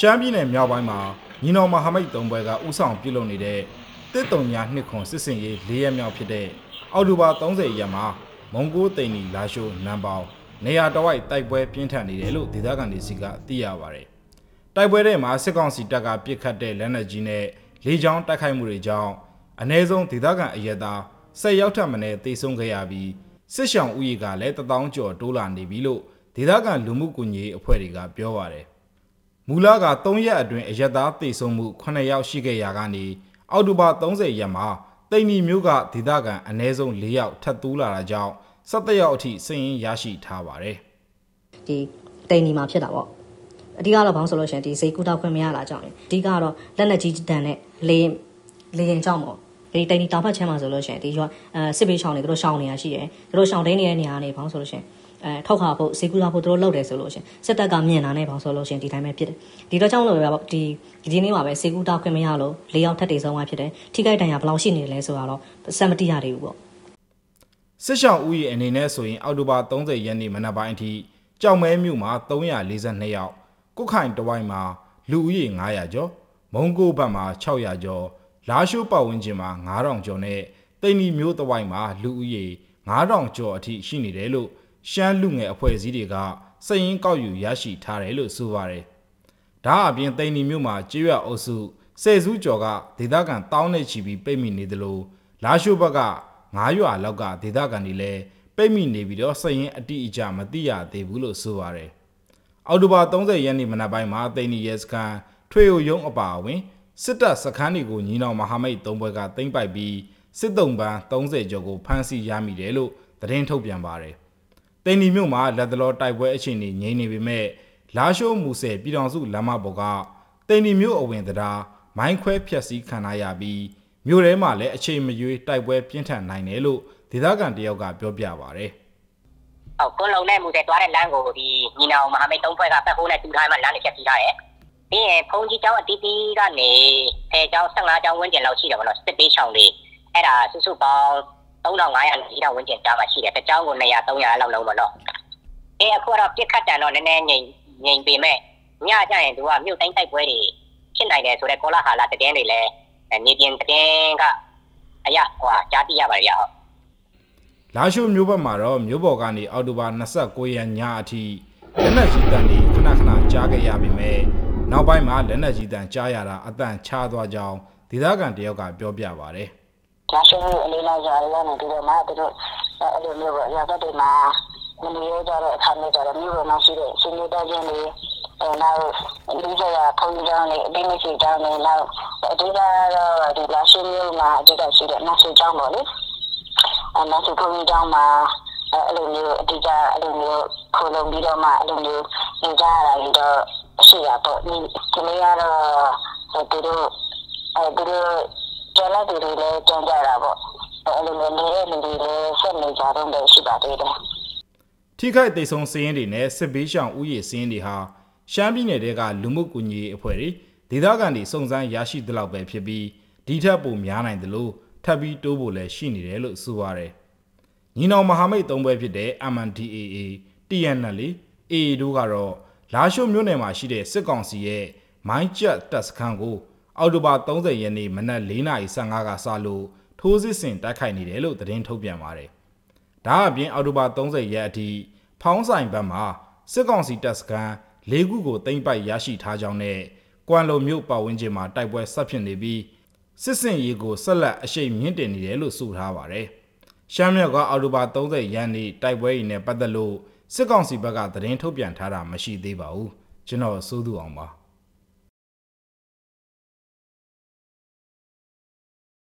ရှမ်းပြည်နယ်မြောက်ပိုင်းမှာညီနောင်မဟာမိတ်သုံးဘွဲကဥဆောင်ပြုလုပ်နေတဲ့တစ်တုံညာနှစ်ခွန်စစ်စင်ရေး၄ရက်မြောက်ဖြစ်တဲ့အောက်တိုဘာ30ရက်မှာမုံကိုးတိန်နီလာရှိုးနမ်ပေါင်နေရာတစ်ဝိုက်တိုက်ပွဲပြင်းထန်နေတယ်လို့ဒေသခံတွေစီကသိရပါတယ်။တိုက်ပွဲတွေမှာစစ်ကောင်စီတပ်ကပစ်ခတ်တဲ့လက်နက်ကြီးနဲ့လေကြောင်းတိုက်ခိုက်မှုတွေကြောင့်အ ਨੇ ဆုံးဒေသခံအရက်သားဆက်ရောက်ထပ်မံတေဆုံးခဲ့ရပြီးစစ်ရှောင်ဥယျာဉ်ကလည်းတထောင်ကျော်တိုးလာနေပြီလို့ဒေသခံလူမှုကွန်ရက်အဖွဲ့တွေကပြောပါတယ်။ မူလက3ရက်အတွင်းအရက်သားတေဆုံးမှု9ယောက်ရှိခဲ့ရာကနေအောက်တိုဘာ30ရက်မှာတိန်နီမျိုးကဒေသခံအ ਨੇ ဆုံး4ယောက်ထပ်တူးလာတာကြောင့်17ယောက်အထိစည်ရင်ရရှိထားပါတယ်ဒီတိန်နီမှာဖြစ်တာပေါ့အဓိကတော့ဘာလို့ဆိုလို့ရှိရင်ဒီဈေးကူတောက်ခွင့်မရတာကြောင့်လေအဓိကတော့လက်လက်ကြီးတန်နဲ့လေရင်လေရင်ကြောင့်ပေါ့ ဒီတိန်နီတောင်ဖက်ချမ်းမှာဆိုလို့ရှိရင်ဒီရွာအဲစစ်ပေးချောင်းတွေသူတို့ရှောင်းနေရရှိတယ်သူတို့ရှောင်းတင်းနေတဲ့နေရာကနေဘာလို့ဆိုလို့ရှိရင်အဲထောက်ခါဖို့ဈေးကူတောက်ဖို့သူတို့လုပ်တယ်ဆိုလို့ရှိရင်စစ်တပ်ကမြင်တာနဲ့ဘာလို့ဆိုလို့ရှိရင်ဒီတိုင်းပဲဖြစ်တယ်ဒီတော့ကြောင့်လို့ပဲဒီဒီနေ့မှာပဲဈေးကူတောက်ခွင့်မရလို့၄ယောက်ထပ်တေဆုံးသွားဖြစ်တယ်ထိခိုက်ဒဏ်ရာဘယ်လောက်ရှိနေလဲဆိုတော့စက်မတိရသေးဘူးပေါ့စစ်ရှောင်းဥယျာဉ်အနေနဲ့ဆိုရင်အောက်တိုဘာ30ရက်နေ့မနက်ပိုင်းအထိကြောက်မဲမြို့မှာ342ယောက်ကုတ်ခိုင်တဝိုင်းမှာလူဦးရေ900ကျော်မုံကိုဘက်မှာ600ကျော် လာရှိုးပတ်ဝန်းကျင်မှာ9000ကျော်နဲ့တိန်နီမျိုးတဝိုင်းမှာလူဦးရေ9000ကျော်အထိရှိနေတယ်လို့ရှမ်းလူငယ်အဖွဲ့အစည်းတွေကစည်ရင်းကောက်ယူရရှိထားတယ်လို့ဆိုပါတယ်ဒါအပြင်တိန်နီမျိုးမှာကျေးရွာအုပ်စုဆယ်စုကျော်ကဒေသခံတောင်းနေချီပြီးပိတ်မိနေတယ်လို့လာရှိုးဘက်က9ရွာလောက်ကဒေသခံတွေလည်းပိတ်မိနေပြီးတော့စည်ရင်အတိအကျမသိရသေးဘူးလို့ဆိုပါတယ်။အောက်တိုဘာ30ရက်နေ့မနက်ပိုင်းမှာတိန်နီရဲစခန်းထွေအိုယုံအပါအဝင် စစ်တပ်စခန်းတွေကိုညီနောင်မဟာမိတ်သုံးဘွဲကတင်ပိုက်ပြီးစစ်တုံးပန်း30ကျော်ကိုဖမ်းဆီးရမိတယ်လို့သတင်းထုတ်ပြန်ပါတယ်။တိန်နီမြို့မှာလက်တလောတိုက်ပွဲအခြေအနေငြိမ်နေပေမဲ့လာရှိုးမူဆယ်ပြည်တော်စုလမ်းမပေါ်ကတိန်နီမြို့အဝင်တရားမိုင်းခွဲဖျက်ဆီးခံရပြီးမြို့ထဲမှာလည်းအချိန်မရွေးတိုက်ပွဲပြင်းထန်နိုင်တယ်လို့ဒေသခံတယောက်ကပြောပြပါဗျ။ဟုတ်ကွန်းလုံနဲ့မူတဲ့သွားတဲ့လမ်းကိုဒီညီနောင်မဟာမိတ်သုံးဖွဲ့ကပတ်ဖိုးနဲ့တူထားမှလမ်းတစ်ချက်စီးထားတယ်။ ပြီးရင်ဖုန်ကြီးကျောင်းအတီးတီးကနေအဲကျောင်း15ကျောင်းဝန်းကျင်လောက်ရှိတယ်ဗောနော်စစ်ပေးချောင်းလေးအဲ့ဒါစုစုပေါင်း3500လေးတောင်ဝန်းကျင်ကြားမှာရှိတယ်။တစ်ကျောင်းကို200 300လောက်လုံးဗောနော်။အဲအခုကတော့ပြစ်ခတ်တန်တော့နည်းနည်းငြိမ်ငြိမ်ပေမဲ့ညကျရင်သူကမြို့တိုင်းတိုက်ပွဲတွေဖြစ်နိုင်တယ်ဆိုတော့ကောလာဟာလာတည်င်းတွေလည်းမြေပြင်တည်င်းကအရာဟိုကြားသိရပါတယ်ရဟုတ်လာရှိုးမျိုးဘက်မှာတော့မျိုးပေါ်ကနေအောက်တိုဘာ29ရက်ညအထိလက်နက်ကြီးတန်တွေခဏခဏကြားခဲ့ရပြီမဲ့ နောက်ပိုင်းမှာလက်နက်ကြီးတန်ကြားရတာအတန်ချသွားကြောင်းဒေသခံတယောက်ကပြောပြပါဗျလာရှိုးအလေးလာကြရနေပြီးတော့မှသူတို့အဲ့လိုမျိုးပေါ့ရာဇတ်တွေမှာမနေရကြတဲ့အခါမျိုးကြတော့မြို့ပေါ်မှာရှိတဲ့ရှင်လေးတန်းချင်းတွေအဲနောက်လူကြရဖုန်ကြီးကျောင်းတွေအတင်းမရှိကျောင်းတွေနောက်အဓိကတော့ဒီလာရှိုးမြို့မှာအဓိကရှိတဲ့နတ်ဆူကျောင်းပေါ့လေအဲနတ်ဆူဖုန်ကြီးကျောင်းမှာအဲ့လိုမျိုးအဓိကအဲ့လိုမျိုးခိုးလုံပြီးတော့မှအဲ့လိုမျိုးနေကြရတာပြီးတော့ ရှိတာပေါ့ဒီဒီနေ့ကတော့သူတို့အဲသူတို့ကျန်တဲ့သူတွေလည်းကြံကြတာပေါ့အဲ့လိုမျိုးနေတဲ့လူတွေလည်းဆက်နေကြတော့လည်းရှိပါသေးတယ်ထိခိုက်ဒေဆုံးစည်ရင်တွေနဲ့စစ်ဘေးရှောင်ဥယျာဉ်စည်ရင်တွေဟာရှမ်းပြည်နယ်တဲကလူမှုကူညီရေးအဖွဲ့တွေဒေသခံတွေစုံစမ်းရရှိသလောက်ပဲဖြစ်ပြီးဒီထက်ပိုများနိုင်တယ်လို့ထပ်ပြီးတိုးဖို့လည်းရှိနေတယ်လို့ဆိုပါတယ်ညီနောင်မဟာမိတ်သုံးဘွဲဖြစ်တဲ့ MNDAA TNL AA တို့ကတော့ လာရှိုးမြို့နယ်မှာရှိတဲ့စစ်ကောင်စီရဲ့မိုင်းကျက်တပ်စခန်းကိုအောက်တိုဘာ30ရက်နေ့မနက်4:15ကစလို့ထိုးစစ်ဆင်တိုက်ခိုက်နေတယ်လို့သတင်းထုတ်ပြန်ပါတယ်။ဒါအပြင်အောက်တိုဘာ30ရက်အထိဖောင်းဆိုင်ဘက်မှာစစ်ကောင်စီတပ်စခန်း၄ခုကိုတင်ပိုက်ရရှိထားကြောင်းနဲ့ကွမ်လုံမြို့ပတ်ဝန်းကျင်မှာတိုက်ပွဲဆက်ဖြစ်နေပြီးစစ်စင်ရေးကိုဆက်လက်အရှိန်မြင့်တင်နေတယ်လို့ဆိုထားပါတယ်။ရှမ်းမြောက်ကအောက်တိုဘာ30ရက်နေ့တိုက်ပွဲရင်းနဲ့ပတ်သက်လို့ စစ်ကောင်စီဘက်ကသတင်းထုတ်ပြန်ထားတာမရှိသေးပါဘူး။ကျွန်တော်စိုးသူအောင်ပါ။